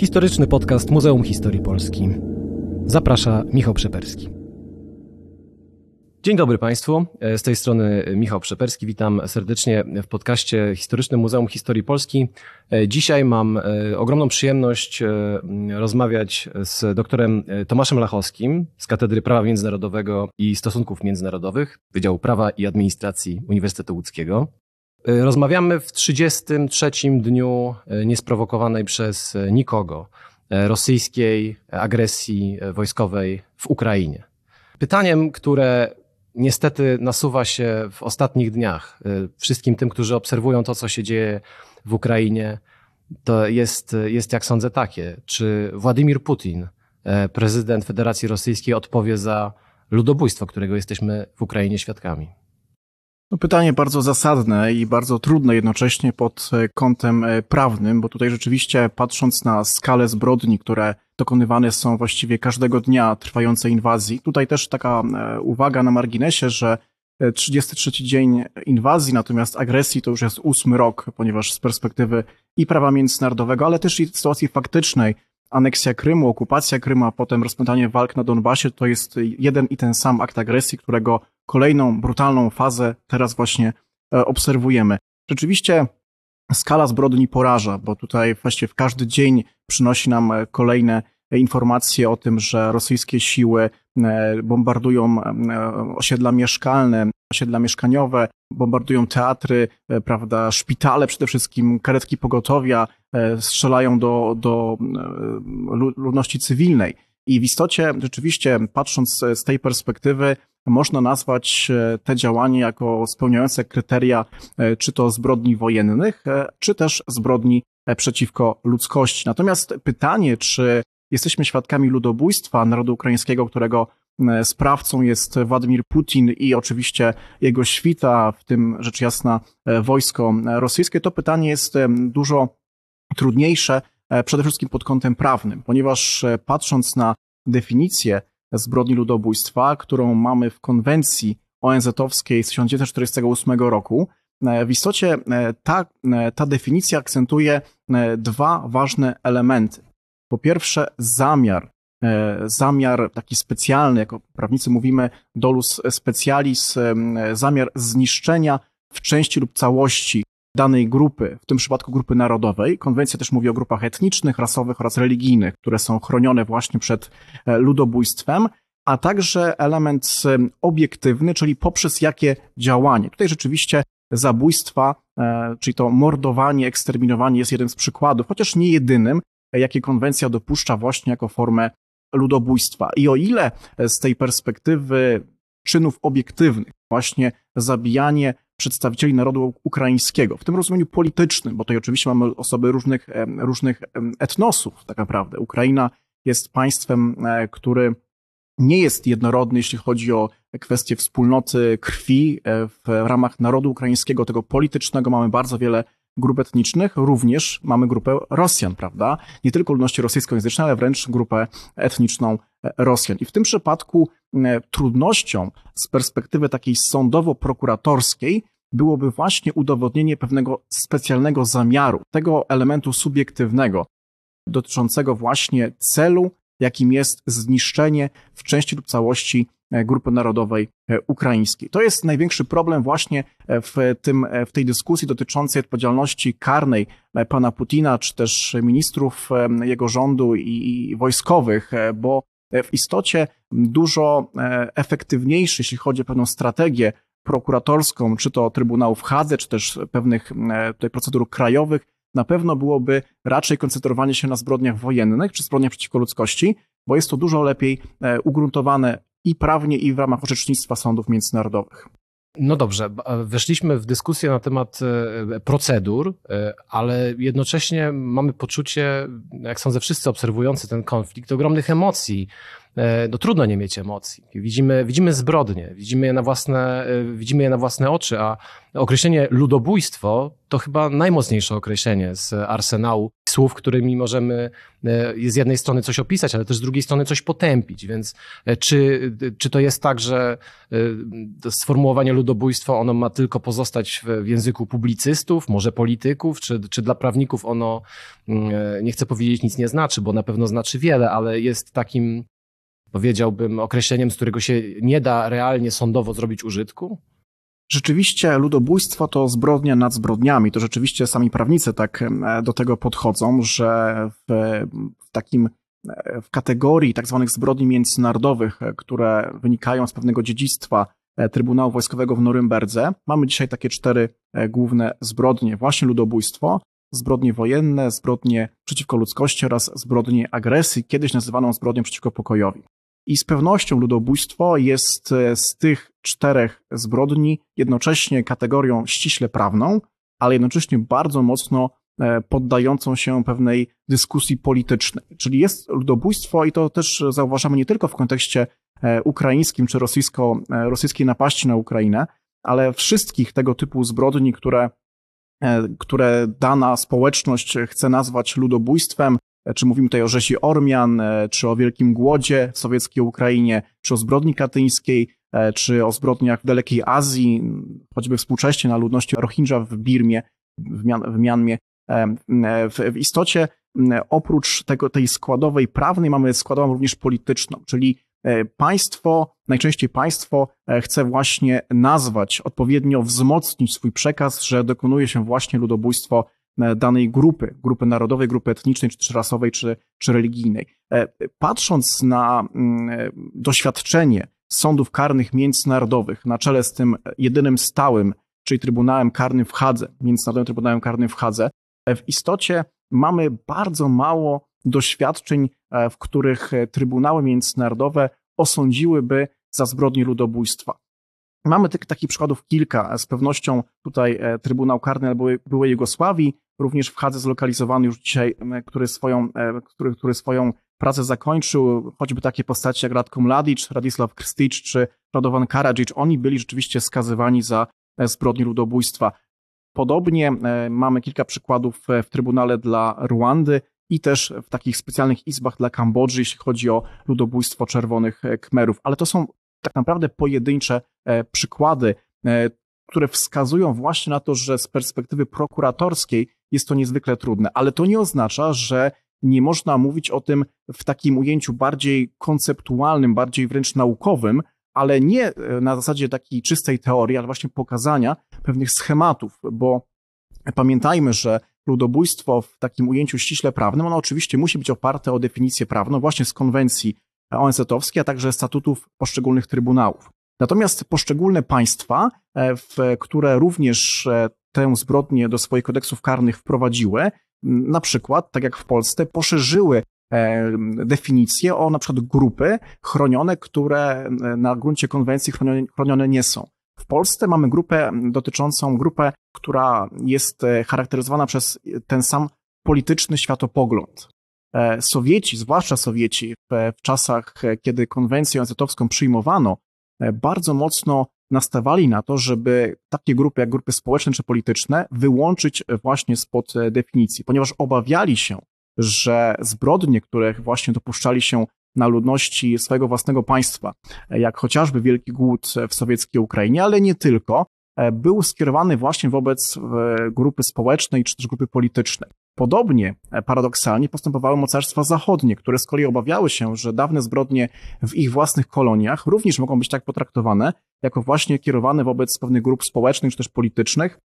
Historyczny podcast Muzeum Historii Polski. Zaprasza Michał Przeperski. Dzień dobry Państwu. Z tej strony Michał Przeperski. Witam serdecznie w podcaście Historycznym Muzeum Historii Polski. Dzisiaj mam e, ogromną przyjemność e, rozmawiać z doktorem Tomaszem Lachowskim z Katedry Prawa Międzynarodowego i Stosunków Międzynarodowych Wydziału Prawa i Administracji Uniwersytetu Łódzkiego. E, rozmawiamy w 33 dniu niesprowokowanej przez nikogo rosyjskiej agresji wojskowej w Ukrainie. Pytaniem, które niestety nasuwa się w ostatnich dniach wszystkim tym, którzy obserwują to, co się dzieje w Ukrainie, to jest, jest jak sądzę takie. Czy Władimir Putin, e, prezydent Federacji Rosyjskiej, odpowie za ludobójstwo, którego jesteśmy w Ukrainie świadkami? No pytanie bardzo zasadne i bardzo trudne jednocześnie pod e, kątem e, prawnym, bo tutaj rzeczywiście patrząc na skalę zbrodni, które dokonywane są właściwie każdego dnia trwającej inwazji, tutaj też taka e, uwaga na marginesie, że 33 dzień inwazji, natomiast agresji to już jest ósmy rok, ponieważ z perspektywy i prawa międzynarodowego, ale też i sytuacji faktycznej, aneksja Krymu, okupacja Krymu, a potem rozpętanie walk na Donbasie, to jest jeden i ten sam akt agresji, którego kolejną brutalną fazę teraz właśnie e, obserwujemy. Rzeczywiście skala zbrodni poraża, bo tutaj właściwie w każdy dzień przynosi nam e, kolejne informacje o tym, że rosyjskie siły e, bombardują osiedla mieszkalne, osiedla mieszkaniowe, bombardują teatry, prawda, szpitale przede wszystkim, karetki pogotowia, strzelają do, do ludności cywilnej. I w istocie, rzeczywiście, patrząc z tej perspektywy, można nazwać e, te działania jako spełniające kryteria e, czy to zbrodni wojennych, e, czy też zbrodni przeciwko ludzkości. Natomiast pytanie, czy jesteśmy świadkami ludobójstwa narodu ukraińskiego, którego sprawcą jest Władimir Putin i oczywiście jego świta, w tym rzecz jasna wojsko rosyjskie, to pytanie jest dużo trudniejsze, przede wszystkim pod kątem prawnym, ponieważ patrząc na definicję zbrodni ludobójstwa, którą mamy w konwencji ONZ-owskiej z 1948 roku. E, w istocie e, ta, e, ta definicja akcentuje dwa ważne elementy. Po pierwsze, zamiar, zamiar taki specjalny, jako prawnicy mówimy dolus specialis, zamiar zniszczenia w części lub całości danej grupy, w tym przypadku grupy narodowej. Konwencja też mówi o grupach etnicznych, rasowych oraz religijnych, które są chronione właśnie przed e, ludobójstwem, a także element obiektywny, czyli poprzez jakie działanie. Tutaj rzeczywiście zabójstwa, e, czyli to mordowanie, eksterminowanie jest jeden z przykładów, chociaż nie jedynym, jakie konwencja dopuszcza właśnie jako formę ludobójstwa. I o ile z tej perspektywy czynów obiektywnych, właśnie zabijanie przedstawicieli narodu ukraińskiego, w tym rozumieniu politycznym, bo tutaj oczywiście mamy osoby różnych, różnych etnosów, tak naprawdę. Ukraina jest państwem, e, który nie jest jednorodny, jeśli chodzi o kwestie wspólnoty krwi. E, w ramach narodu ukraińskiego, tego politycznego, mamy bardzo wiele grup etnicznych, również mamy grupę Rosjan, prawda? Nie tylko ludności rosyjskojęzycznej, ale wręcz grupę etniczną e, Rosjan. I w tym przypadku e, trudnością z perspektywy takiej sądowo-prokuratorskiej byłoby właśnie udowodnienie pewnego specjalnego zamiaru, tego elementu subiektywnego, dotyczącego właśnie celu, jakim jest zniszczenie w części lub całości grupy narodowej e, ukraińskiej. To jest największy problem właśnie e, w, tym, w tej dyskusji dotyczącej odpowiedzialności karnej pana Putina, czy też ministrów jego rządu i wojskowych, bo w istocie dużo efektywniejszy, jeśli chodzi o pewną strategię prokuratorską, czy to Trybunału w Hadze, czy też pewnych tutaj procedur krajowych, na pewno byłoby raczej koncentrowanie się na zbrodniach wojennych, czy zbrodniach przeciwko ludzkości, bo jest to dużo lepiej ugruntowane i prawnie, i w ramach orzecznictwa sądów międzynarodowych. No dobrze, weszliśmy w dyskusję na temat e, procedur, e, ale jednocześnie mamy poczucie, jak sądzę wszyscy obserwujący ten konflikt, ogromnych emocji no trudno nie mieć emocji. Widzimy, widzimy zbrodnie, widzimy je, na własne, widzimy je na własne oczy, a określenie ludobójstwo to chyba najmocniejsze określenie z arsenału słów, którymi możemy z jednej strony coś opisać, ale też z drugiej strony coś potępić. Więc czy, czy to jest tak, że sformułowanie ludobójstwo ono ma tylko pozostać w języku publicystów, może polityków, czy, czy dla prawników ono, mm, nie chcę powiedzieć nic nie znaczy, bo na pewno znaczy wiele, ale jest takim, powiedziałbym, określeniem, z którego się nie da realnie sądowo zrobić użytku? Rzeczywiście ludobójstwo to zbrodnia nad zbrodniami. To rzeczywiście sami prawnicy tak do tego podchodzą, że w, w takim w kategorii tak zwanych zbrodni międzynarodowych, które wynikają z pewnego dziedzictwa E, Trybunału Wojskowego w Norymberdze. Mamy dzisiaj takie cztery e, główne zbrodnie. Właśnie ludobójstwo, zbrodnie wojenne, zbrodnie przeciwko ludzkości oraz zbrodnie agresji, kiedyś nazywaną zbrodnią przeciwko pokojowi. I z pewnością ludobójstwo jest e, z tych czterech zbrodni jednocześnie kategorią ściśle prawną, ale jednocześnie bardzo mocno poddającą się pewnej dyskusji politycznej. Czyli jest ludobójstwo i to też zauważamy nie tylko w kontekście E, ukraińskim czy rosyjsko, e, rosyjskiej napaści na Ukrainę, ale wszystkich tego typu zbrodni, które, e, które dana społeczność chce nazwać ludobójstwem, czy mówimy tutaj o rzezi Ormian, czy o Wielkim Głodzie w sowieckiej Ukrainie, czy o zbrodni katyńskiej, czy o zbrodniach w dalekiej Azji, choćby współcześnie na ludności Rohingya w Birmie, w, Mian w Mianmie. W, w istocie oprócz tego, tej składowej prawnej mamy składową również polityczną, czyli E, państwo, najczęściej państwo e, chce właśnie nazwać, odpowiednio wzmocnić swój przekaz, że dokonuje się właśnie ludobójstwo e, danej grupy, grupy narodowej, grupy etnicznej, czy też rasowej, czy, czy religijnej. Patrząc na mm, doświadczenie sądów karnych międzynarodowych na czele z tym jedynym stałym, czyli Trybunałem Karnym w Hadze, Międzynarodowym Trybunałem Karnym w Hadze, w istocie mamy bardzo mało doświadczeń, e, w których e, trybunały międzynarodowe osądziłyby za zbrodnie ludobójstwa. Mamy tych, takich przykładów kilka. Z pewnością tutaj e, Trybunał Karny byłej, byłej Jugosławii, również w Hadze zlokalizowany już dzisiaj, który swoją, który, który swoją pracę zakończył, choćby takie postacie jak Radko Mladic, Radisław Krstić czy Radovan Karadzic, oni byli rzeczywiście skazywani za zbrodnie ludobójstwa. Podobnie mamy kilka przykładów w Trybunale dla Ruandy, i też w takich specjalnych izbach dla Kambodży, jeśli chodzi o ludobójstwo czerwonych e, Kmerów. Ale to są tak naprawdę pojedyncze e, przykłady, e, które wskazują właśnie na to, że z perspektywy prokuratorskiej jest to niezwykle trudne. Ale to nie oznacza, że nie można mówić o tym w takim ujęciu bardziej konceptualnym, bardziej wręcz naukowym, ale nie na zasadzie takiej czystej teorii, ale właśnie pokazania pewnych schematów, bo pamiętajmy, że ludobójstwo w takim ujęciu ściśle prawnym, ono oczywiście musi być oparte o definicję prawną właśnie z konwencji ONZ-owskiej, a także statutów poszczególnych trybunałów. Natomiast poszczególne państwa, e, które również e, tę zbrodnię do swoich kodeksów karnych wprowadziły, na przykład, tak jak w Polsce, poszerzyły e, definicje o na przykład grupy chronione, które na gruncie konwencji chronione, nie są. W Polsce mamy grupę dotyczącą grupę, która jest e, charakteryzowana przez ten sam polityczny światopogląd. E, Sowieci, zwłaszcza Sowieci, w, w czasach, e, kiedy konwencję ONZ-owską przyjmowano, bardzo mocno nastawali na to, żeby takie grupy jak grupy społeczne czy polityczne wyłączyć właśnie spod definicji, ponieważ obawiali się, że zbrodnie, które właśnie dopuszczali się na ludności swojego własnego państwa, jak chociażby Wielki Głód w sowieckiej Ukrainie, ale nie tylko, był skierowany właśnie wobec e, grupy społecznej czy też grupy politycznej. Podobnie, e, paradoksalnie, postępowały mocarstwa zachodnie, które z kolei obawiały się, że dawne zbrodnie w ich własnych koloniach również mogą być tak potraktowane, jako właśnie kierowane wobec pewnych grup społecznych czy też politycznych,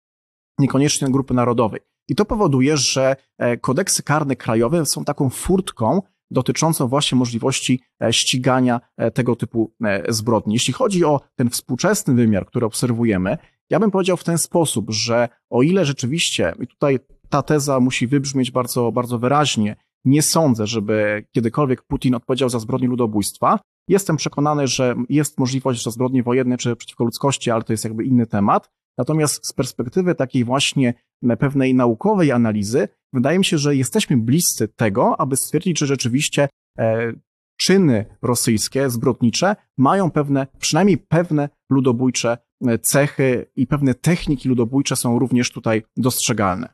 niekoniecznie grupy narodowej. I to powoduje, że e, kodeksy karne krajowe są taką furtką dotyczącą właśnie możliwości e, ścigania e, tego typu e, zbrodni. Jeśli chodzi o ten współczesny wymiar, który obserwujemy, ja bym powiedział w ten sposób, że o ile rzeczywiście, i tutaj ta teza musi wybrzmieć bardzo, bardzo wyraźnie, nie sądzę, żeby kiedykolwiek Putin odpowiedział za zbrodnie ludobójstwa. Jestem przekonany, że jest możliwość, że zbrodnie wojenne czy przeciwko ludzkości, ale to jest jakby inny temat. Natomiast z perspektywy takiej właśnie pewnej naukowej analizy, wydaje mi się, że jesteśmy bliscy tego, aby stwierdzić, że rzeczywiście e, czyny rosyjskie, zbrodnicze, mają pewne, przynajmniej pewne ludobójcze cechy i pewne techniki ludobójcze są również tutaj dostrzegalne.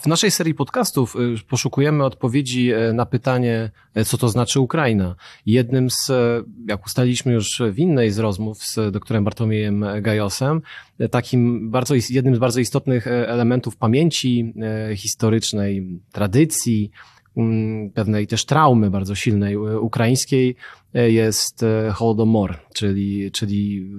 W naszej serii podcastów y, poszukujemy odpowiedzi e, na pytanie, e, co to znaczy Ukraina. Jednym z, e, jak ustaliliśmy już w innej z rozmów z doktorem Bartłomiejem Gajosem, takim bardzo, jednym z bardzo istotnych elementów pamięci historycznej, tradycji, pewnej też traumy bardzo silnej ukraińskiej jest Holodomor, czyli, czyli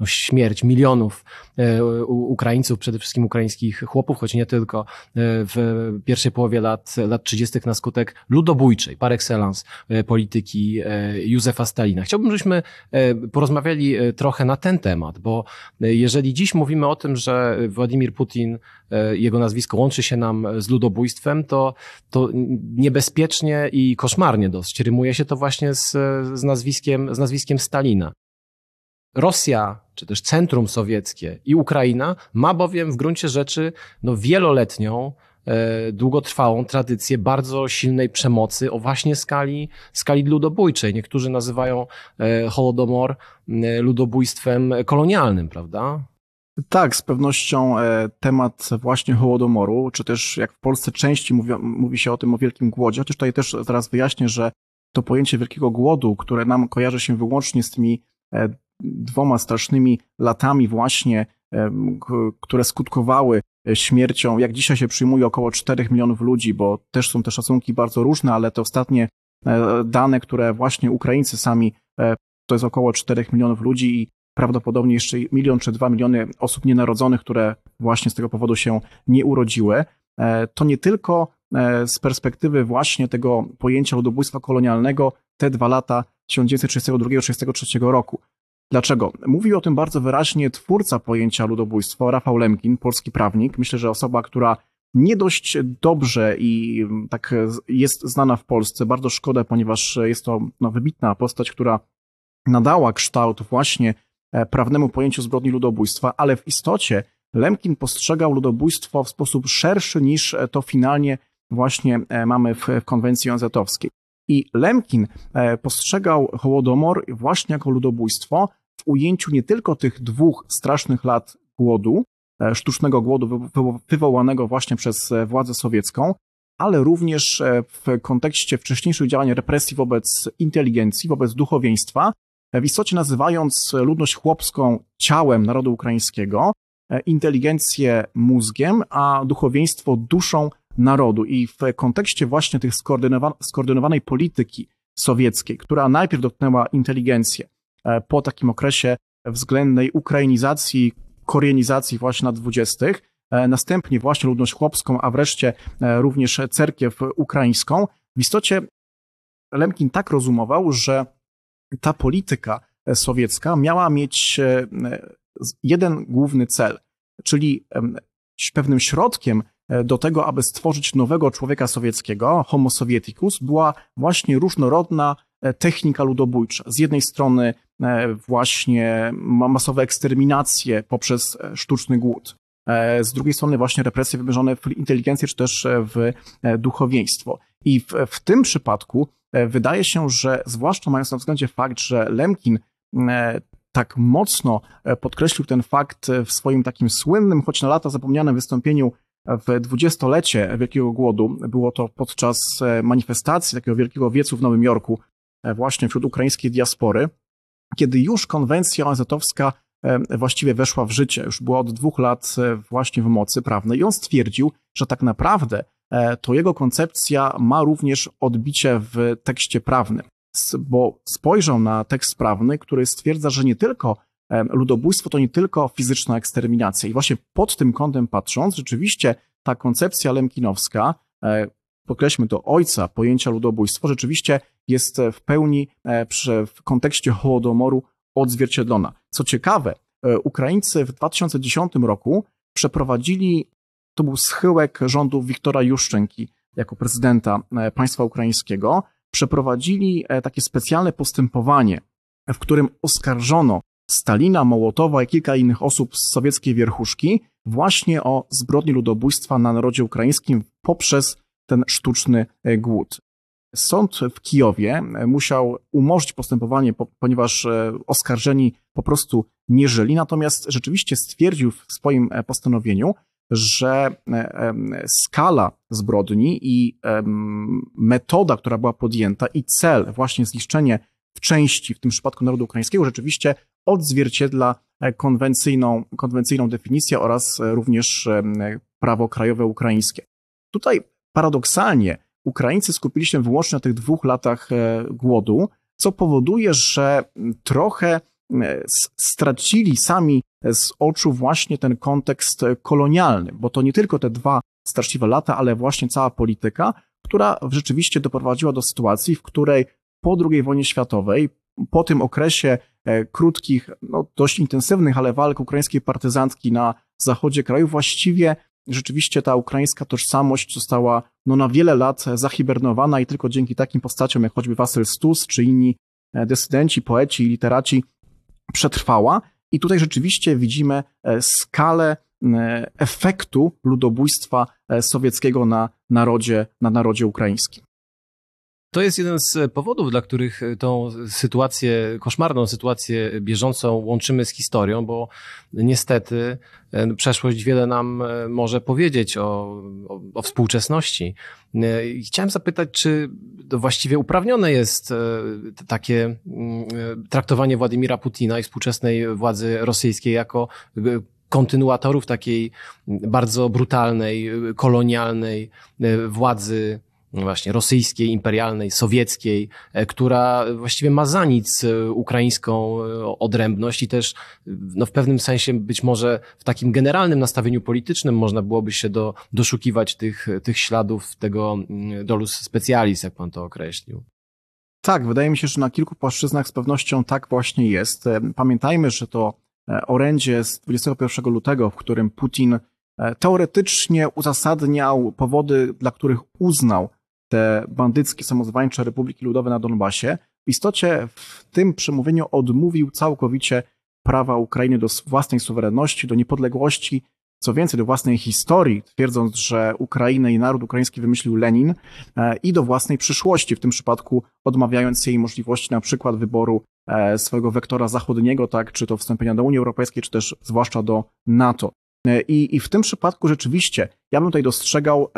no, śmierć milionów e, Ukraińców, przede wszystkim ukraińskich chłopów, choć nie tylko, e, w pierwszej połowie lat, lat 30. na skutek ludobójczej, par excellence e, polityki Józefa Stalina. Chciałbym, żebyśmy porozmawiali trochę na ten temat, bo jeżeli dziś mówimy o tym, że Władimir Putin, jego nazwisko łączy się nam z ludobójstwem, to, to niebezpiecznie i koszmarnie dosyć rymuje się to właśnie z, z, nazwiskiem, z nazwiskiem Stalina. Rosja, czy też centrum sowieckie i Ukraina ma bowiem w gruncie rzeczy no, wieloletnią, e, długotrwałą tradycję bardzo silnej przemocy o właśnie skali, skali ludobójczej. Niektórzy nazywają e, Holodomor ludobójstwem kolonialnym, prawda? Tak, z pewnością e, temat właśnie Hołodomoru, czy też jak w Polsce częściej mówi, mówi się o tym o Wielkim Głodzie, chociaż tutaj też zaraz wyjaśnię, że to pojęcie Wielkiego Głodu, które nam kojarzy się wyłącznie z tymi e, dwoma strasznymi latami właśnie, które skutkowały e, śmiercią, jak dzisiaj się przyjmuje, około 4 milionów ludzi, bo też są te szacunki bardzo różne, ale te ostatnie e, dane, które właśnie Ukraińcy sami, to jest około 4 milionów ludzi i prawdopodobnie jeszcze milion czy dwa miliony osób nienarodzonych, które właśnie z tego powodu się nie urodziły. To nie tylko z perspektywy właśnie tego pojęcia ludobójstwa kolonialnego te dwa lata 1932-1933 roku. Dlaczego? Mówił o tym bardzo wyraźnie twórca pojęcia ludobójstwa, Rafał Lemkin, polski prawnik. Myślę, że osoba, która nie dość dobrze i tak jest znana w Polsce. Bardzo szkoda, ponieważ jest to no, wybitna postać, która nadała kształt właśnie e, prawnemu pojęciu zbrodni ludobójstwa, ale w istocie Lemkin postrzegał ludobójstwo w sposób szerszy niż to finalnie właśnie e, mamy w konwencji ONZ-owskiej. I Lemkin e, postrzegał Hołodomor właśnie jako ludobójstwo w ujęciu nie tylko tych dwóch strasznych lat głodu, e, sztucznego głodu wywołanego właśnie przez władzę sowiecką, ale również w kontekście wcześniejszych działań represji wobec inteligencji, wobec duchowieństwa, w istocie nazywając ludność chłopską ciałem narodu ukraińskiego, inteligencję mózgiem, a duchowieństwo duszą narodu. I w kontekście właśnie tych skoordynowanej polityki sowieckiej, która najpierw dotknęła inteligencję e, po takim okresie względnej ukrainizacji, koreanizacji właśnie lat dwudziestych, e, następnie właśnie ludność chłopską, a wreszcie e, również cerkiew ukraińską. W istocie Lemkin tak rozumował, że ta polityka sowiecka miała mieć jeden główny cel, czyli pewnym środkiem do tego, aby stworzyć nowego człowieka sowieckiego, Homo sovieticus, była właśnie różnorodna e, technika ludobójcza. Z jednej strony e, właśnie masowe eksterminacje poprzez sztuczny głód, z drugiej strony właśnie represje wymierzone w inteligencję czy też w duchowieństwo. I w, w tym przypadku wydaje się, że zwłaszcza mając na względzie fakt, że Lemkin tak mocno podkreślił ten fakt w swoim takim słynnym, choć na lata zapomnianym wystąpieniu w dwudziestolecie Wielkiego Głodu. Było to podczas e, manifestacji takiego wielkiego wiecu w Nowym Jorku, e, właśnie wśród ukraińskiej diaspory, kiedy już konwencja ONZ-owska e, właściwie weszła w życie, już była od dwóch lat właśnie w mocy prawnej i on stwierdził, że tak naprawdę to jego koncepcja ma również odbicie w tekście prawnym, bo spojrzał na tekst prawny, który stwierdza, że nie tylko ludobójstwo to nie tylko fizyczna eksterminacja. I właśnie pod tym kątem patrząc, rzeczywiście ta koncepcja lemkinowska, e, podkreślmy to, ojca pojęcia ludobójstwo, rzeczywiście jest w pełni e, w kontekście Hołodomoru odzwierciedlona. Co ciekawe, e, Ukraińcy w 2010 roku przeprowadzili, to był schyłek rządów Wiktora Juszczenki jako prezydenta państwa ukraińskiego, przeprowadzili takie specjalne postępowanie, w którym oskarżono Stalina, Mołotowa i kilka innych osób z sowieckiej wierchuszki właśnie o zbrodni ludobójstwa na narodzie ukraińskim poprzez ten sztuczny e, głód. Sąd w Kijowie musiał umorzyć postępowanie, ponieważ oskarżeni po prostu nie żyli, natomiast rzeczywiście stwierdził w swoim postanowieniu, że skala zbrodni i metoda, która była podjęta i cel, właśnie zniszczenie w części, w tym przypadku narodu ukraińskiego, rzeczywiście odzwierciedla e, konwencyjną, konwencyjną definicję oraz e, również e, prawo krajowe ukraińskie. Tutaj paradoksalnie Ukraińcy skupili się wyłącznie na tych dwóch latach głodu, co powoduje, że trochę stracili sami z oczu właśnie ten kontekst kolonialny, bo to nie tylko te dwa straszliwe lata, ale właśnie cała polityka, która rzeczywiście doprowadziła do sytuacji, w której po II wojnie światowej, po tym okresie krótkich, no dość intensywnych, ale walk ukraińskiej partyzantki na zachodzie kraju, właściwie rzeczywiście ta ukraińska tożsamość została no, na wiele lat zahibernowana i tylko dzięki takim postaciom jak choćby Wasyl Stus czy inni e, desydenci, poeci i literaci przetrwała. I tutaj rzeczywiście widzimy e, skalę efektu ludobójstwa sowieckiego na narodzie, na narodzie ukraińskim. To jest jeden z powodów, dla których tą sytuację, koszmarną sytuację bieżącą łączymy z historią, bo niestety e, przeszłość wiele nam e, może powiedzieć o, o, o współczesności. E, chciałem zapytać, czy właściwie uprawnione jest takie mm, traktowanie Władimira Putina i współczesnej władzy rosyjskiej jako kontynuatorów takiej bardzo brutalnej, kolonialnej władzy no właśnie rosyjskiej, imperialnej, sowieckiej, e, która właściwie ma za nic e, ukraińską e, odrębność i też no, w pewnym sensie być może w takim generalnym nastawieniu politycznym można byłoby się do, doszukiwać tych, tych śladów tego mm, dolus specialis, jak pan to określił. Tak, wydaje mi się, że na kilku płaszczyznach z pewnością tak właśnie jest. Pamiętajmy, że to orędzie z 21 lutego, w którym Putin teoretycznie uzasadniał powody, dla których uznał te bandyckie, samozwańcze republiki ludowe na Donbasie, w istocie w tym przemówieniu odmówił całkowicie prawa Ukrainy do własnej suwerenności, do niepodległości, co więcej, do własnej historii, twierdząc, że Ukrainę i naród ukraiński wymyślił Lenin e, i do własnej przyszłości, w tym przypadku odmawiając jej możliwości na przykład wyboru e, swojego wektora zachodniego, tak, czy to wstąpienia do Unii Europejskiej, czy też zwłaszcza do NATO. E, I, I w tym przypadku rzeczywiście ja bym tutaj dostrzegał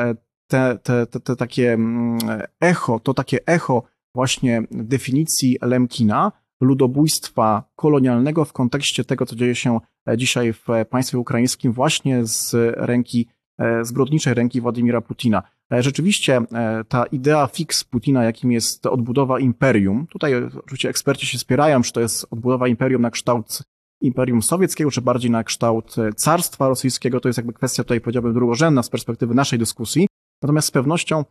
te, te, te, te takie mm, echo, to takie echo właśnie definicji Lemkina, ludobójstwa kolonialnego w kontekście tego, co dzieje się dzisiaj w państwie ukraińskim, właśnie z ręki, e, zbrodniczej ręki Władimira Putina. E, rzeczywiście e, ta idea fix Putina, jakim jest odbudowa imperium, tutaj oczywiście eksperci się spierają, czy to jest odbudowa imperium na kształt imperium sowieckiego, czy bardziej na kształt carstwa rosyjskiego, to jest jakby kwestia tutaj powiedziałbym drugorzędna z perspektywy naszej dyskusji. Natomiast z pewnością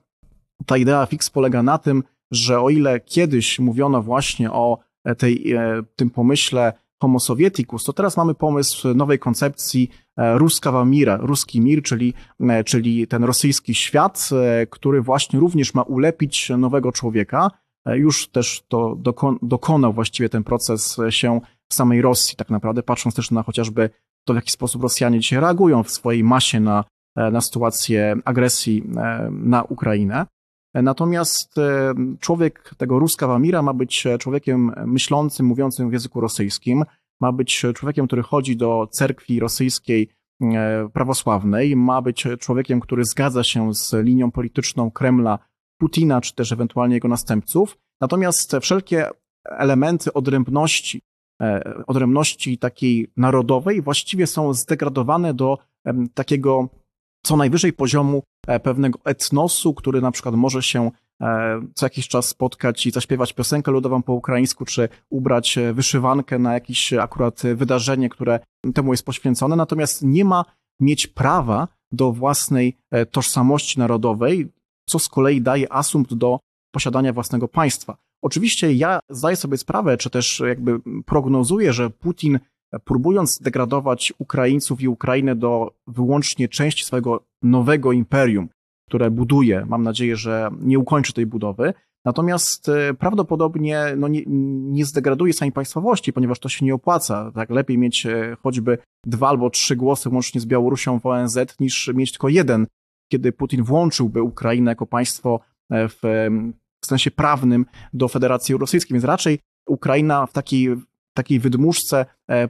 ta idea fix polega na tym, że o ile kiedyś mówiono właśnie o e, tej, e, tym pomyśle homo sovieticus, to teraz mamy pomysł nowej koncepcji e, ruskawa mira, ruski mir, czyli, czyli ten rosyjski świat, który właśnie również ma ulepić nowego człowieka. Już też to dokonał właściwie ten proces się w samej Rosji, tak naprawdę, patrząc też na chociażby to, w jaki sposób Rosjanie dzisiaj reagują w swojej masie na na sytuację agresji e, na Ukrainę. Natomiast e, człowiek tego Ruska Wamira ma być człowiekiem myślącym, mówiącym w języku rosyjskim, ma być człowiekiem, który chodzi do cerkwi rosyjskiej prawosławnej, ma być człowiekiem, który zgadza się z linią polityczną Kremla, Putina, czy też ewentualnie jego następców. Natomiast wszelkie elementy odrębności, odrębności takiej narodowej właściwie są zdegradowane do takiego co najwyżej poziomu e, pewnego etnosu, który na przykład może się e, co jakiś czas spotkać i zaśpiewać piosenkę ludową po ukraińsku, czy ubrać e, wyszywankę na jakieś akurat wydarzenie, które temu jest poświęcone, natomiast nie ma mieć prawa do własnej tożsamości narodowej, co z kolei daje asumpt do posiadania własnego państwa. Oczywiście ja zdaję sobie sprawę, czy też jakby prognozuję, że Putin próbując degradować Ukraińców i Ukrainę do wyłącznie części swojego nowego imperium, które buduje. Mam nadzieję, że nie ukończy tej budowy. Natomiast e, prawdopodobnie no nie, nie zdegraduje samej państwowości, ponieważ to się nie opłaca. Tak lepiej mieć e, choćby dwa albo trzy głosy łącznie z Białorusią w ONZ, niż mieć tylko jeden, kiedy Putin włączyłby Ukrainę jako państwo e, w w sensie prawnym do Federacji Rosyjskiej, więc raczej Ukraina w takiej takiej wydmuszce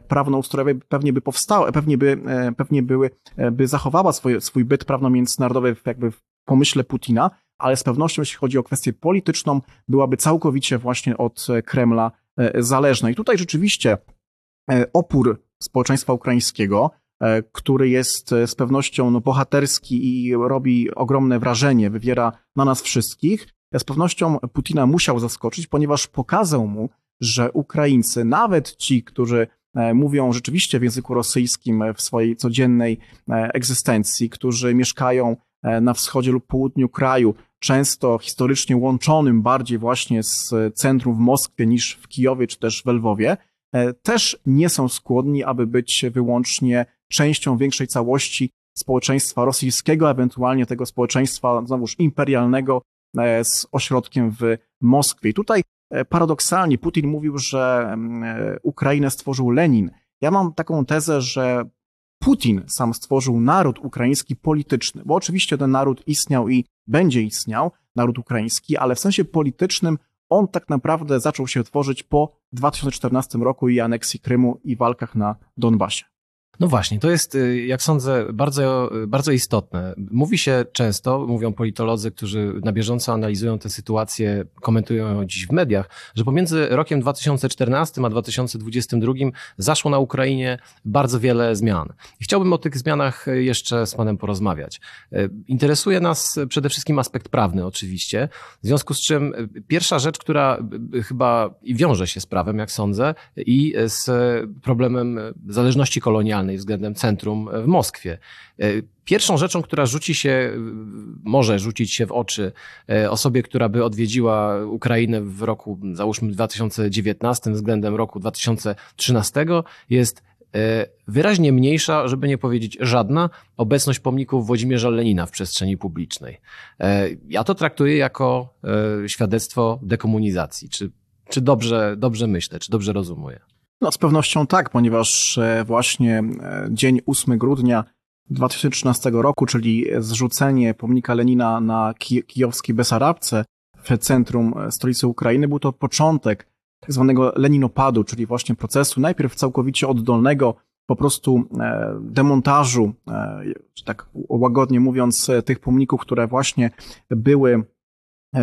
prawnoustrojowej pewnie by powstała, pewnie by, pewnie były, by zachowała swoje, swój byt prawno-międzynarodowy jakby w pomyśle Putina, ale z pewnością, jeśli chodzi o kwestię polityczną, byłaby całkowicie właśnie od Kremla zależna. I tutaj rzeczywiście opór społeczeństwa ukraińskiego, e, który jest e, z pewnością no, bohaterski i robi ogromne wrażenie, wywiera na nas wszystkich. E, z pewnością Putina musiał zaskoczyć, ponieważ pokazał mu, że Ukraińcy, nawet ci, którzy mówią rzeczywiście w języku rosyjskim w swojej codziennej egzystencji, którzy mieszkają na wschodzie lub południu kraju, często historycznie łączonym bardziej właśnie z centrum w Moskwie niż w Kijowie czy też w Lwowie, E, też nie są skłonni, aby być wyłącznie częścią większej całości społeczeństwa rosyjskiego, ewentualnie tego społeczeństwa znowuż imperialnego e, z ośrodkiem w Moskwie. I tutaj e, paradoksalnie Putin mówił, że Ukrainę stworzył Lenin. Ja mam taką tezę, że Putin sam stworzył naród ukraiński polityczny, bo oczywiście ten naród istniał i będzie istniał, naród ukraiński, ale w sensie politycznym on tak naprawdę zaczął się tworzyć po 2014 roku i aneksji Krymu i walkach na Donbasie. No właśnie, to jest, y, jak sądzę, bardzo, bardzo istotne. Mówi się często, mówią politolodzy, którzy na bieżąco analizują tę sytuację, komentują ją dziś w mediach, że pomiędzy rokiem 2014 a 2022 zaszło na Ukrainie bardzo wiele zmian. I chciałbym o tych zmianach jeszcze z Panem porozmawiać. Y, interesuje nas przede wszystkim aspekt prawny, oczywiście, w związku z czym pierwsza rzecz, która chyba wiąże się z prawem, jak sądzę, i z problemem zależności kolonialnej, względem centrum w Moskwie. E, pierwszą rzeczą, która rzuci się, może rzucić się w oczy e, osobie, która by odwiedziła Ukrainę w roku, załóżmy 2019 względem roku 2013 jest e, wyraźnie mniejsza, żeby nie powiedzieć żadna, obecność pomników Włodzimierza Lenina w przestrzeni publicznej. Ja to traktuję jako świadectwo dekomunizacji. Czy, czy dobrze, dobrze myślę, czy dobrze rozumuję? No z pewnością tak, ponieważ e, właśnie e, dzień 8 grudnia 2013 roku, czyli zrzucenie pomnika Lenina na kijowskiej Besarabce w centrum e, stolicy Ukrainy, był to początek tak zwanego leninopadu, czyli właśnie procesu najpierw całkowicie oddolnego, po prostu demontażu, tak łagodnie mówiąc, tych pomników, które właśnie były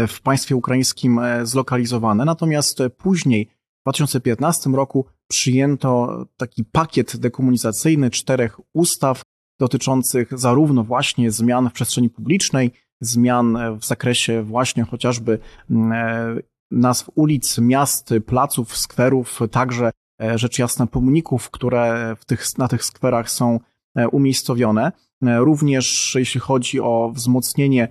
w państwie ukraińskim zlokalizowane. Natomiast później w 2015 roku przyjęto taki pakiet dekomunizacyjny czterech ustaw dotyczących zarówno właśnie zmian w przestrzeni publicznej, zmian w zakresie właśnie chociażby mm, e, nazw ulic, miast, placów, skwerów, także e, rzecz jasna pomników, które tych, na tych skwerach są e, umiejscowione. Również jeśli chodzi o wzmocnienie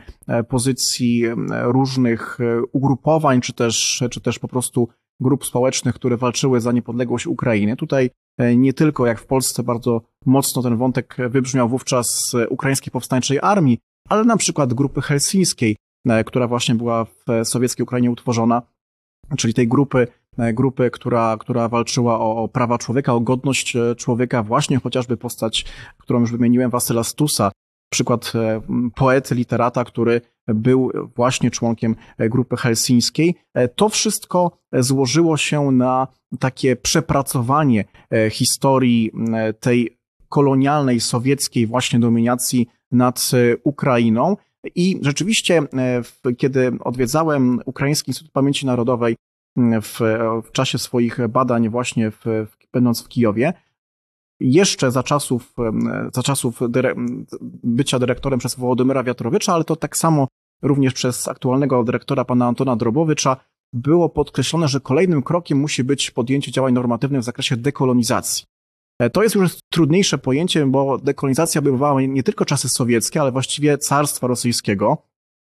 pozycji różnych ugrupowań, czy też, czy też po prostu grup społecznych, które walczyły za niepodległość Ukrainy. Tutaj e, nie tylko jak w Polsce bardzo mocno ten wątek wybrzmiał wówczas ukraińskiej powstańczej armii, ale na przykład grupy helsińskiej, e, która właśnie była w sowieckiej Ukrainie utworzona, czyli tej grupy, e, grupy która, która walczyła o, o prawa człowieka, o godność człowieka, właśnie chociażby postać, którą już wymieniłem, Wasyla Stusa, przykład poety, literata, który był właśnie członkiem e, grupy helsińskiej. E, to wszystko złożyło się na takie przepracowanie e, historii tej kolonialnej, sowieckiej właśnie dominacji nad Ukrainą. I rzeczywiście, kiedy odwiedzałem Ukraiński Instytut Pamięci Narodowej w, w czasie swoich badań właśnie w, będąc w Kijowie, jeszcze za czasów, za czasów dyre, bycia dyrektorem przez Wołodymyra Wiatrowicza, ale to tak samo również przez aktualnego dyrektora pana Antona Drobowicza było podkreślone, że kolejnym krokiem musi być podjęcie działań normatywnych w zakresie dekolonizacji. E, to jest już trudniejsze pojęcie, bo dekolonizacja obejmowała nie tylko czasy sowieckie, ale właściwie carstwa rosyjskiego.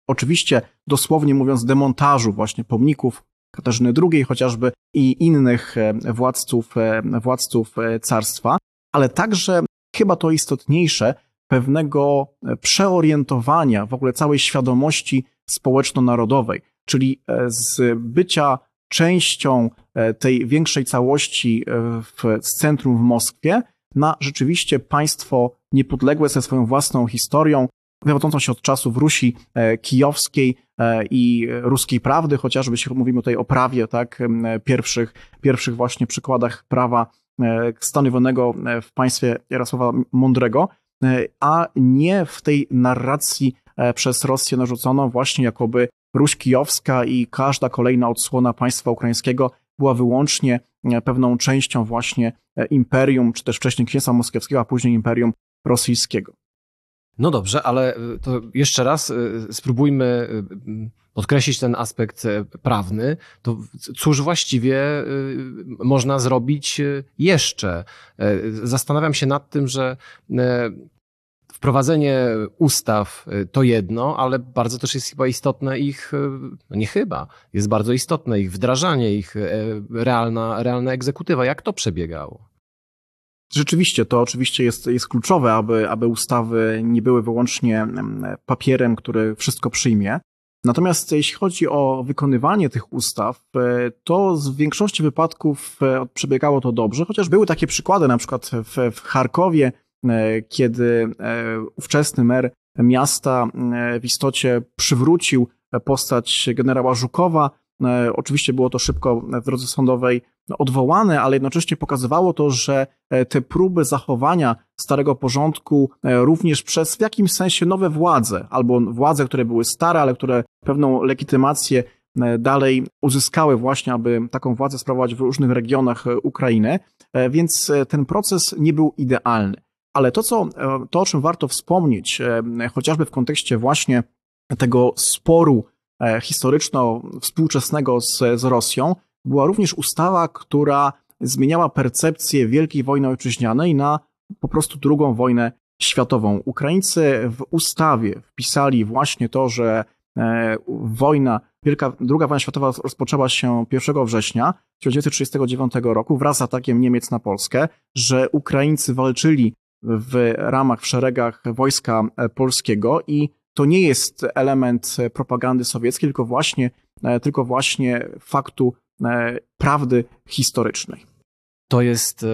Oczywiście, dosłownie mówiąc, demontażu właśnie pomników Katarzyny II chociażby i innych e, władców, e, władców carstwa, ale także chyba to istotniejsze, pewnego przeorientowania w ogóle całej świadomości społeczno-narodowej, czyli e, z bycia częścią e, tej większej całości e, w, z centrum w Moskwie na rzeczywiście państwo niepodległe ze swoją własną historią, wywodzącą się od czasów Rusi kijowskiej i ruskiej prawdy, chociażby jeśli mówimy tutaj o prawie, tak, pierwszych, pierwszych właśnie przykładach prawa stanowionego w państwie Jarosława Mądrego, a nie w tej narracji przez Rosję narzuconą właśnie jakoby Ruś Kijowska i każda kolejna odsłona państwa ukraińskiego była wyłącznie e, pewną częścią właśnie e, imperium, czy też wcześniej Księstwa Moskiewskiego, a później imperium rosyjskiego. No dobrze, ale e, to jeszcze raz spróbujmy podkreślić ten aspekt prawny. To cóż właściwie można zrobić jeszcze? Zastanawiam się nad tym, że wprowadzenie ustaw y, to jedno, ale bardzo też jest chyba istotne ich, y, no nie chyba, jest bardzo istotne ich wdrażanie, ich e, realna, realna egzekutywa. Jak to przebiegało? Rzeczywiście, to oczywiście jest, jest kluczowe, aby, aby ustawy nie były wyłącznie papierem, który wszystko przyjmie. Natomiast jeśli chodzi o wykonywanie tych ustaw, e, to w większości wypadków e, przebiegało to dobrze, chociaż były takie przykłady, na przykład w, w Charkowie, E, kiedy ówczesny mer miasta w istocie przywrócił postać generała Żukowa. Oczywiście było to szybko w drodze sądowej odwołane, ale jednocześnie pokazywało to, że te próby zachowania starego porządku również przez w jakimś sensie nowe władze, albo władze, które były stare, ale które pewną legitymację dalej uzyskały właśnie, aby taką władzę sprawować w różnych regionach Ukrainy, więc ten proces nie był idealny. Ale to, co, e, to, o czym warto wspomnieć, e, chociażby w kontekście właśnie tego sporu e, historyczno-współczesnego z, z Rosją, była również ustawa, która zmieniała percepcję Wielkiej Wojny Ojczyźnianej na po prostu drugą wojnę światową. Ukraińcy w ustawie wpisali właśnie to, że wojna, Wielka, druga wojna światowa rozpoczęła się 1 września 1939 roku wraz z atakiem Niemiec na Polskę, że Ukraińcy walczyli w ramach, w szeregach wojska polskiego i to nie jest element propagandy sowieckiej, tylko właśnie, tylko właśnie faktu e, prawdy historycznej. To jest e,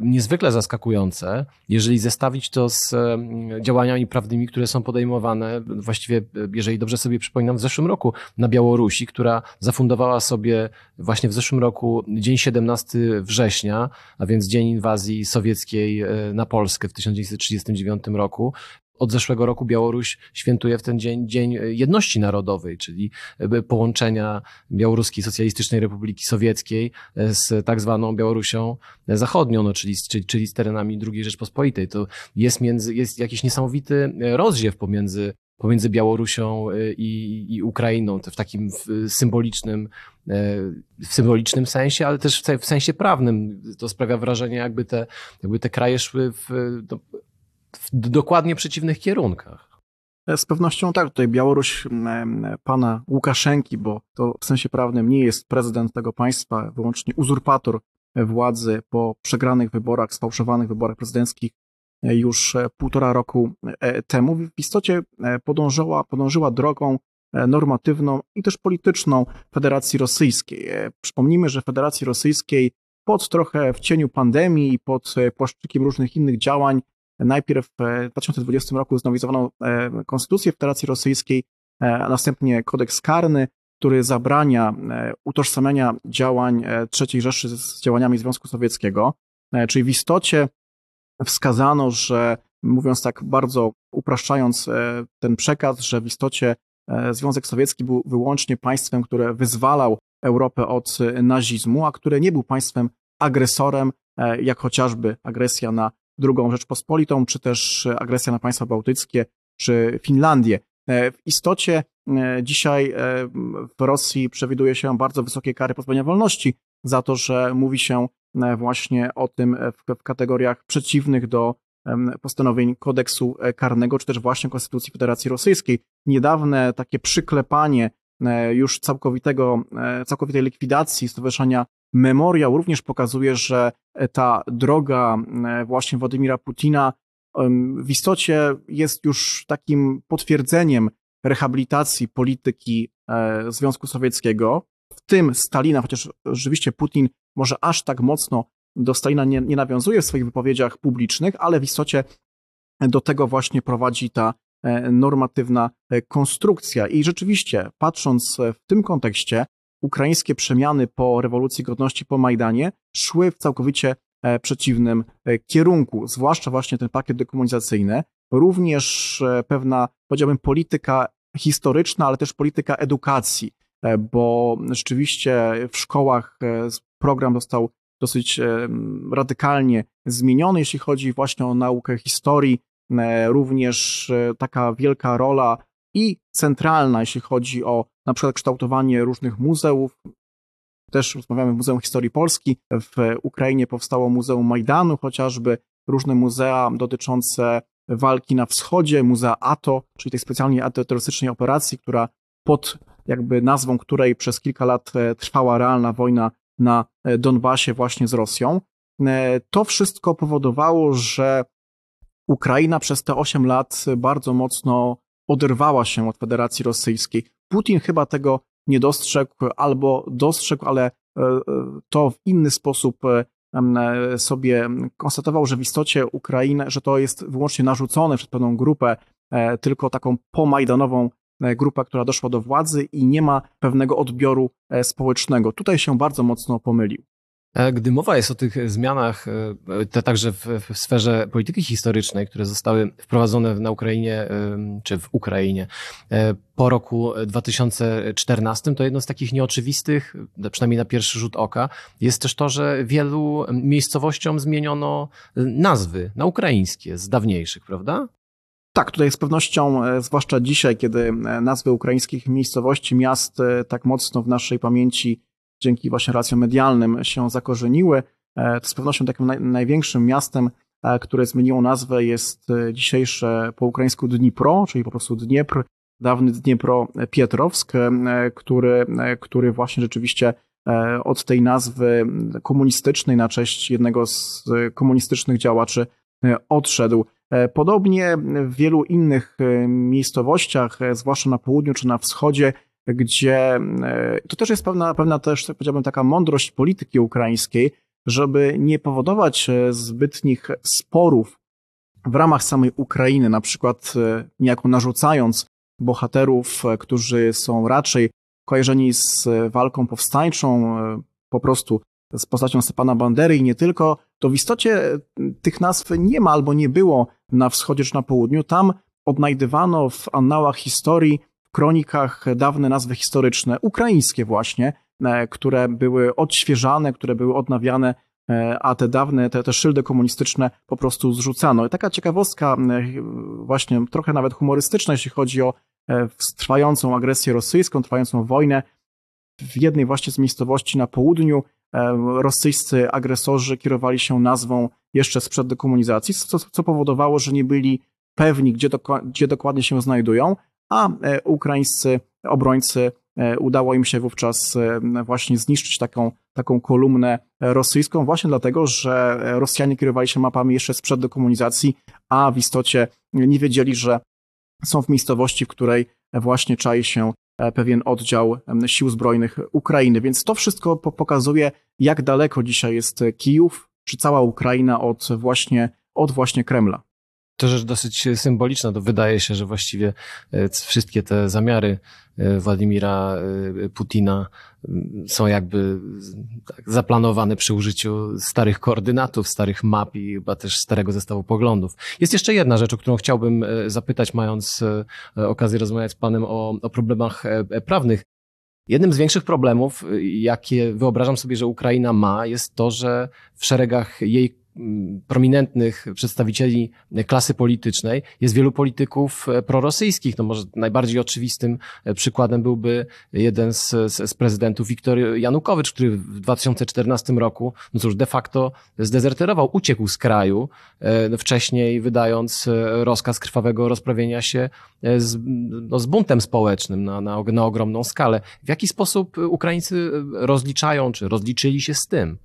niezwykle zaskakujące, jeżeli zestawić to z e, działaniami prawnymi, które są podejmowane, właściwie, jeżeli dobrze sobie przypominam, w zeszłym roku na Białorusi, która zafundowała sobie właśnie w zeszłym roku dzień 17 września, a więc dzień inwazji sowieckiej e, na Polskę w 1939 roku, od zeszłego roku Białoruś świętuje w ten dzień Dzień Jedności Narodowej, czyli e, połączenia Białoruskiej Socjalistycznej Republiki Sowieckiej e, z tak zwaną Białorusią Zachodnią, no, czyli, czyli, czyli z terenami II Rzeczpospolitej. To jest, między, jest jakiś niesamowity rozdziew pomiędzy pomiędzy Białorusią i, i Ukrainą, w takim symbolicznym, e, w symbolicznym sensie, ale też w sensie prawnym. To sprawia wrażenie, jakby te, jakby te kraje szły w, no, w dokładnie przeciwnych kierunkach. Z pewnością tak. Tutaj Białoruś pana Łukaszenki, bo to w sensie prawnym nie jest prezydent tego państwa, wyłącznie uzurpator władzy po przegranych wyborach, sfałszowanych wyborach prezydenckich e, już e, półtora roku e, temu. W istocie podążyła, podążyła drogą normatywną i też polityczną Federacji Rosyjskiej. Przypomnijmy, że Federacji Rosyjskiej pod trochę w cieniu pandemii i pod płaszczykiem różnych innych działań Najpierw w 2020 roku znowelizowano e, Konstytucję Federacji Rosyjskiej, e, a następnie kodeks karny, który zabrania e, utożsamiania działań III Rzeszy z działaniami Związku Sowieckiego. Czyli w istocie wskazano, że mówiąc tak bardzo upraszczając ten przekaz, że w istocie Związek Sowiecki był wyłącznie państwem, które wyzwalał Europę od nazizmu, a które nie był państwem agresorem, jak chociażby agresja na drugą Rzeczpospolitą, czy też agresja na państwa bałtyckie, czy Finlandię. E, w istocie e, dzisiaj e, w Rosji przewiduje się bardzo wysokie kary pozbawienia wolności za to, że mówi się właśnie o tym w kategoriach przeciwnych do postanowień kodeksu karnego, czy też właśnie Konstytucji Federacji Rosyjskiej. Niedawne takie przyklepanie już całkowitego, całkowitej likwidacji Stowarzyszenia memoriał również pokazuje, że ta droga e, właśnie Władimira Putina w istocie jest już takim potwierdzeniem rehabilitacji polityki e, Związku Sowieckiego, w tym Stalina, chociaż rzeczywiście Putin może aż tak mocno do Stalina nie, nie nawiązuje w swoich wypowiedziach publicznych, ale w istocie do tego właśnie prowadzi ta normatywna konstrukcja. I rzeczywiście, patrząc w tym kontekście, ukraińskie przemiany po rewolucji godności po Majdanie szły w całkowicie przeciwnym kierunku, zwłaszcza właśnie ten pakiet dekomunizacyjny, również pewna, powiedziałbym, polityka historyczna, ale też polityka edukacji, bo rzeczywiście w szkołach program został dosyć radykalnie zmieniony, jeśli chodzi właśnie o naukę historii, e, również e, taka wielka rola i centralna, jeśli chodzi o na przykład kształtowanie różnych muzeów. Też rozmawiamy w Muzeum Historii Polski. W Ukrainie powstało Muzeum Majdanu, chociażby różne muzea dotyczące walki na wschodzie, Muzea ATO, czyli tej specjalnie antyterrorystycznej operacji, która pod jakby nazwą której przez kilka lat e, trwała realna wojna na e, Donbasie właśnie z Rosją. E, to wszystko powodowało, że Ukraina przez te 8 lat bardzo mocno oderwała się od Federacji Rosyjskiej. Putin chyba tego nie dostrzegł, albo dostrzegł, ale e, to w inny sposób sobie konstatował, że w istocie Ukraina, że to jest wyłącznie narzucone przez pewną grupę, tylko taką pomajdanową E, grupa, która doszła do władzy i nie ma pewnego odbioru e, społecznego. Tutaj się bardzo mocno pomylił. E, gdy mowa jest o tych zmianach, te także w, w, sferze polityki historycznej, które zostały wprowadzone na Ukrainie, czy w Ukrainie po roku 2014, to jedno z takich nieoczywistych, przynajmniej na pierwszy rzut oka, jest też to, że wielu miejscowościom zmieniono nazwy na ukraińskie z dawniejszych, prawda? Tak, tutaj z pewnością, e, zwłaszcza dzisiaj, kiedy e, nazwy ukraińskich miejscowości, miast e, tak mocno w naszej pamięci dzięki właśnie relacjom medialnym się zakorzeniły, to z pewnością takim naj, największym miastem, które zmieniło nazwę jest dzisiejsze po ukraińsku Dnipro, czyli po prostu Dniepr, dawny Dniepro Pietrowsk, który, który właśnie rzeczywiście od tej nazwy komunistycznej na cześć jednego z komunistycznych działaczy odszedł. E, podobnie w wielu innych e, miejscowościach, e, zwłaszcza na południu czy na wschodzie, gdzie to też jest pewna, pewna też, tak powiedziałbym, taka mądrość polityki ukraińskiej, żeby nie powodować zbytnich sporów w ramach samej Ukrainy, na przykład niejako narzucając bohaterów, którzy są raczej kojarzeni z walką powstańczą, po prostu z postacią Stepana Bandery i nie tylko, to w istocie tych nazw nie ma albo nie było na wschodzie czy na południu. Tam odnajdywano w annałach historii, kronikach dawne nazwy historyczne, ukraińskie właśnie, e, które były odświeżane, które były odnawiane, e, a te dawne, te, te szyldy komunistyczne po prostu zrzucano. I taka ciekawostka, e, właśnie trochę nawet humorystyczna, jeśli chodzi o trwającą agresję rosyjską, trwającą wojnę. W jednej właśnie z miejscowości na południu rosyjscy agresorzy kierowali się nazwą jeszcze sprzed dekomunizacji, co, co powodowało, że nie byli pewni, gdzie, gdzie dokładnie się znajdują, a e, ukraińscy obrońcy e, udało im się wówczas e, właśnie zniszczyć taką, taką kolumnę rosyjską, właśnie dlatego, że Rosjanie kierowali się mapami jeszcze sprzed dekomunizacji, a w istocie nie wiedzieli, że są w miejscowości, w której właśnie czai się pewien oddział sił zbrojnych Ukrainy. Więc to wszystko pokazuje, jak daleko dzisiaj jest Kijów, czy cała Ukraina od właśnie, od właśnie Kremla. To rzecz dosyć symboliczna, to wydaje się, że właściwie e, wszystkie te zamiary e, Władimira e, Putina są jakby tak zaplanowane przy użyciu starych koordynatów, starych map i chyba też starego zestawu poglądów. Jest jeszcze jedna rzecz, o którą chciałbym zapytać, mając okazję rozmawiać z Panem o, o problemach prawnych. Jednym z większych problemów, jakie wyobrażam sobie, że Ukraina ma, jest to, że w szeregach jej prominentnych przedstawicieli klasy politycznej jest wielu polityków e, prorosyjskich. No może najbardziej oczywistym e, przykładem byłby jeden z, z, z prezydentów Wiktor Janukowycz, który w 2014 roku, no cóż, de facto zdezerterował, uciekł z kraju, e, no wcześniej wydając rozkaz krwawego rozprawienia się z, no z buntem społecznym na, na, na ogromną skalę. W jaki sposób Ukraińcy rozliczają, czy rozliczyli się z tym?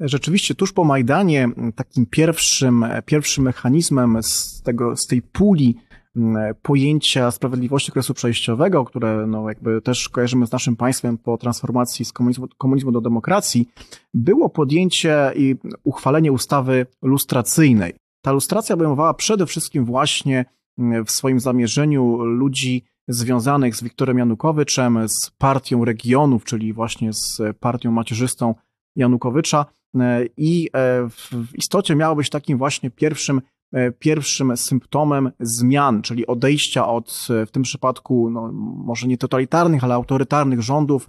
Rzeczywiście, tuż po Majdanie takim pierwszym, pierwszym mechanizmem z, tego, z tej puli pojęcia sprawiedliwości okresu przejściowego, które no jakby też kojarzymy z naszym państwem po transformacji z komunizmu, komunizmu do demokracji, było podjęcie i uchwalenie ustawy lustracyjnej. Ta lustracja obejmowała przede wszystkim właśnie w swoim zamierzeniu ludzi związanych z Wiktorem Janukowiczem, z partią regionów, czyli właśnie z partią macierzystą Janukowycza. I w istocie miało być takim właśnie pierwszym E, pierwszym symptomem zmian, czyli odejścia od w tym przypadku, no, może nie totalitarnych, ale autorytarnych rządów,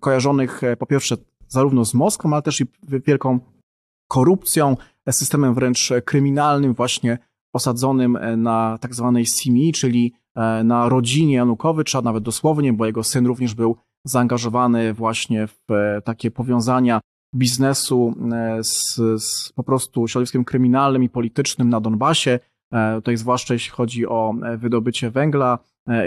kojarzonych e, po pierwsze zarówno z Moskwą, ale też i wielką korupcją, e, systemem wręcz kryminalnym, właśnie osadzonym na tak zwanej SIMI, czyli na rodzinie Janukowycza, nawet dosłownie, bo jego syn również był zaangażowany właśnie w takie powiązania biznesu e, z, z po prostu środowiskiem kryminalnym i politycznym na Donbasie, e, tutaj zwłaszcza jeśli chodzi o e, wydobycie węgla.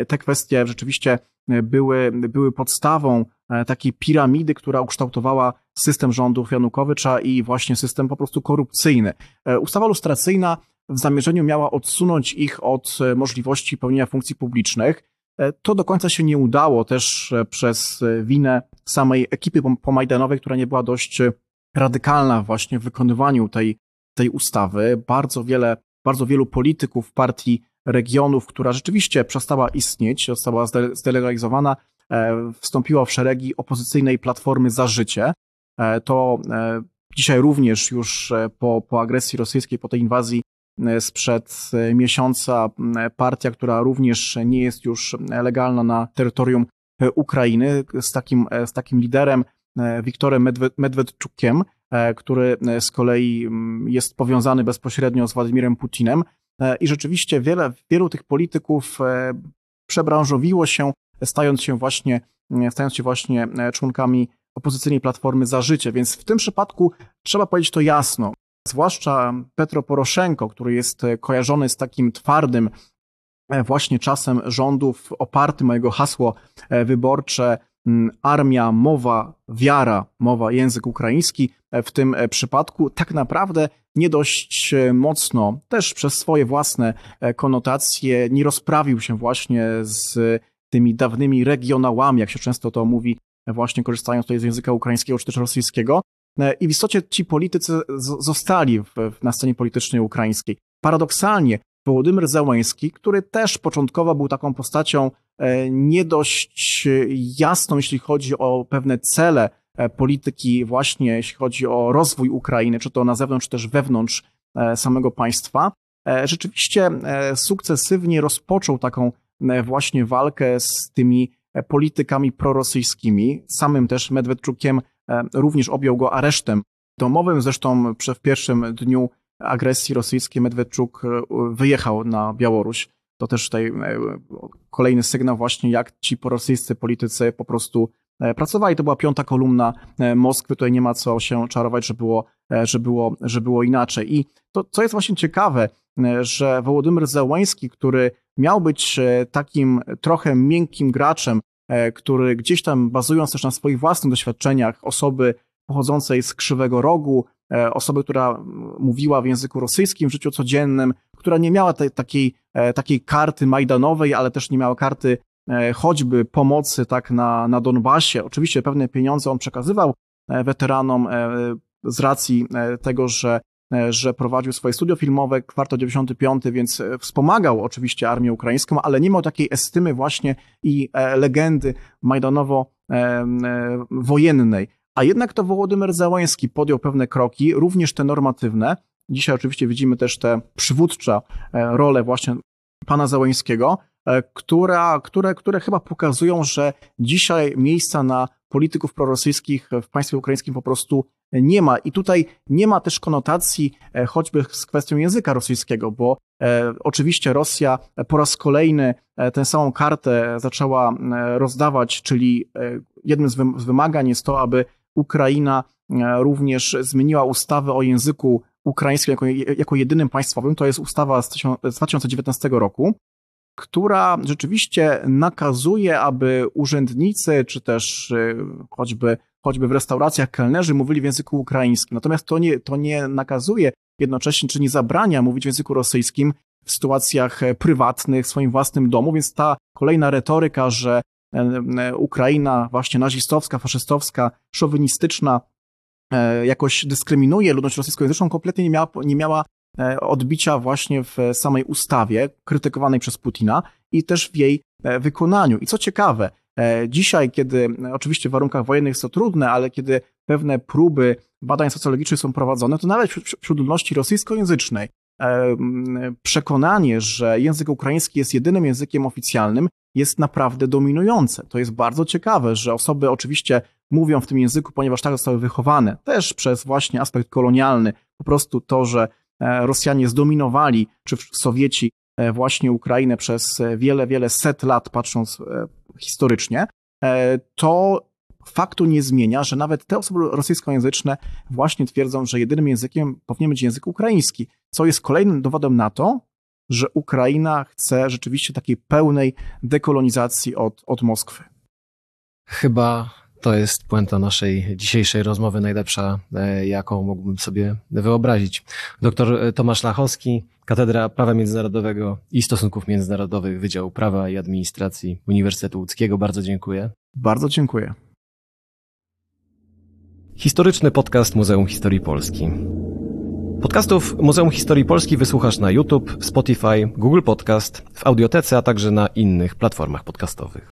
Te kwestie rzeczywiście były, były podstawą takiej piramidy, która ukształtowała system rządów Janukowycza i właśnie system po prostu korupcyjny. Ustawa lustracyjna w zamierzeniu miała odsunąć ich od możliwości pełnienia funkcji publicznych. E, to do końca się nie udało też e, przez e, winę samej ekipy pomajdanowej, która nie była dość radykalna właśnie w wykonywaniu tej, tej ustawy. Bardzo wiele, bardzo wielu polityków partii regionów, która rzeczywiście przestała istnieć, została zdelegalizowana, wstąpiła w szeregi opozycyjnej Platformy za Życie. To dzisiaj również już po, po agresji rosyjskiej, po tej inwazji sprzed e, miesiąca partia, która również nie jest już legalna na terytorium e, Ukrainy, z takim, z takim liderem Wiktorem Medwedczukiem, który z kolei jest powiązany bezpośrednio z Władimirem Putinem. I rzeczywiście wiele, wielu tych polityków przebranżowiło się, stając się właśnie, stając się właśnie członkami opozycyjnej Platformy za Życie. Więc w tym przypadku trzeba powiedzieć to jasno. Zwłaszcza Petro Poroszenko, który jest kojarzony z takim twardym e, właśnie czasem rządów opartym o jego hasło e, wyborcze armia, mowa, wiara, mowa, język ukraiński. E, w tym przypadku tak naprawdę nie dość mocno, też przez swoje własne konotacje, nie rozprawił się właśnie z tymi dawnymi regionałami, jak się często to mówi, właśnie korzystając tutaj z języka ukraińskiego czy też rosyjskiego, E, I w istocie ci politycy zostali w, na scenie politycznej ukraińskiej. Paradoksalnie Wołodymyr Załęski, który też początkowo był taką postacią e, nie dość jasną, jeśli chodzi o pewne cele e, polityki, właśnie jeśli chodzi o rozwój Ukrainy, czy to na zewnątrz, czy też wewnątrz samego państwa, rzeczywiście sukcesywnie rozpoczął taką właśnie walkę z tymi politykami prorosyjskimi, samym też Medwedczukiem E, również objął go aresztem domowym. Zresztą w pierwszym dniu agresji rosyjskiej Medwedczuk e, wyjechał na Białoruś. To też tutaj e, kolejny sygnał właśnie, jak ci porosyjscy politycy po prostu pracowali. To była piąta kolumna Moskwy, tutaj nie ma co się czarować, że było, że było, że było inaczej. I to, co jest właśnie ciekawe, że Wołodymyr Zełański, który miał być takim trochę miękkim graczem, E, który gdzieś tam bazując też na swoich własnych doświadczeniach, osoby pochodzącej z Krzywego Rogu, e, osoby, która mówiła w języku rosyjskim w życiu codziennym, która nie miała tej, takiej, e, takiej karty majdanowej, ale też nie miała karty choćby pomocy tak na, na Donbasie. Oczywiście pewne pieniądze on przekazywał weteranom z racji tego, że E, że prowadził swoje studio filmowe, kwartał 95, więc e, wspomagał oczywiście armię ukraińską, ale nie miał takiej estymy właśnie i e, legendy majdanowo-wojennej. A jednak to Wołodymyr Załański podjął pewne kroki, również te normatywne. Dzisiaj oczywiście widzimy też te przywódcze role właśnie pana Załańskiego, która, które, które chyba pokazują, że dzisiaj miejsca na polityków prorosyjskich w państwie ukraińskim po prostu nie ma. I tutaj nie ma też konotacji e, choćby z kwestią języka rosyjskiego, bo e, oczywiście Rosja po raz kolejny e, tę samą kartę zaczęła rozdawać, czyli jednym z wymagań jest to, aby Ukraina również zmieniła ustawę o języku ukraińskim jako, jako jedynym państwowym. To jest ustawa z 2019 roku która rzeczywiście nakazuje, aby urzędnicy, czy też y, choćby, choćby w restauracjach kelnerzy mówili w języku ukraińskim. Natomiast to nie, to nie nakazuje jednocześnie, czy nie zabrania mówić w języku rosyjskim w sytuacjach e, prywatnych, w swoim własnym domu, więc ta kolejna retoryka, że e, e, Ukraina właśnie nazistowska, faszystowska, szowinistyczna jakoś dyskryminuje ludność rosyjskojęzyczną, kompletnie nie miała, nie miała odbicia właśnie w samej ustawie krytykowanej przez Putina i też w jej wykonaniu. I co ciekawe, dzisiaj, kiedy oczywiście w warunkach wojennych to trudne, ale kiedy pewne próby badań socjologicznych są prowadzone, to nawet wśród ludności rosyjskojęzycznej przekonanie, że język ukraiński jest jedynym językiem oficjalnym, jest naprawdę dominujące. To jest bardzo ciekawe, że osoby oczywiście mówią w tym języku, ponieważ tak zostały wychowane, też przez właśnie aspekt kolonialny, po prostu to, że e, Rosjanie zdominowali, czy Sowieci e, właśnie Ukrainę przez wiele, wiele set lat, patrząc e, historycznie, to faktu nie zmienia, że nawet te osoby rosyjskojęzyczne właśnie twierdzą, że jedynym językiem powinien być język ukraiński, co jest kolejnym dowodem na to, że Ukraina chce rzeczywiście takiej pełnej dekolonizacji od, od Moskwy. Chyba to jest puenta naszej dzisiejszej rozmowy, najlepsza, e, jaką mógłbym sobie wyobrazić. Doktor Tomasz Lachowski, Katedra Prawa Międzynarodowego i Stosunków Międzynarodowych Wydziału Prawa i Administracji Uniwersytetu Łódzkiego. Bardzo dziękuję. Bardzo dziękuję. Historyczny podcast Muzeum Historii Polski. Podcastów Muzeum Historii Polski wysłuchasz na YouTube, Spotify, Google Podcast, w Audiotece, a także na innych platformach podcastowych.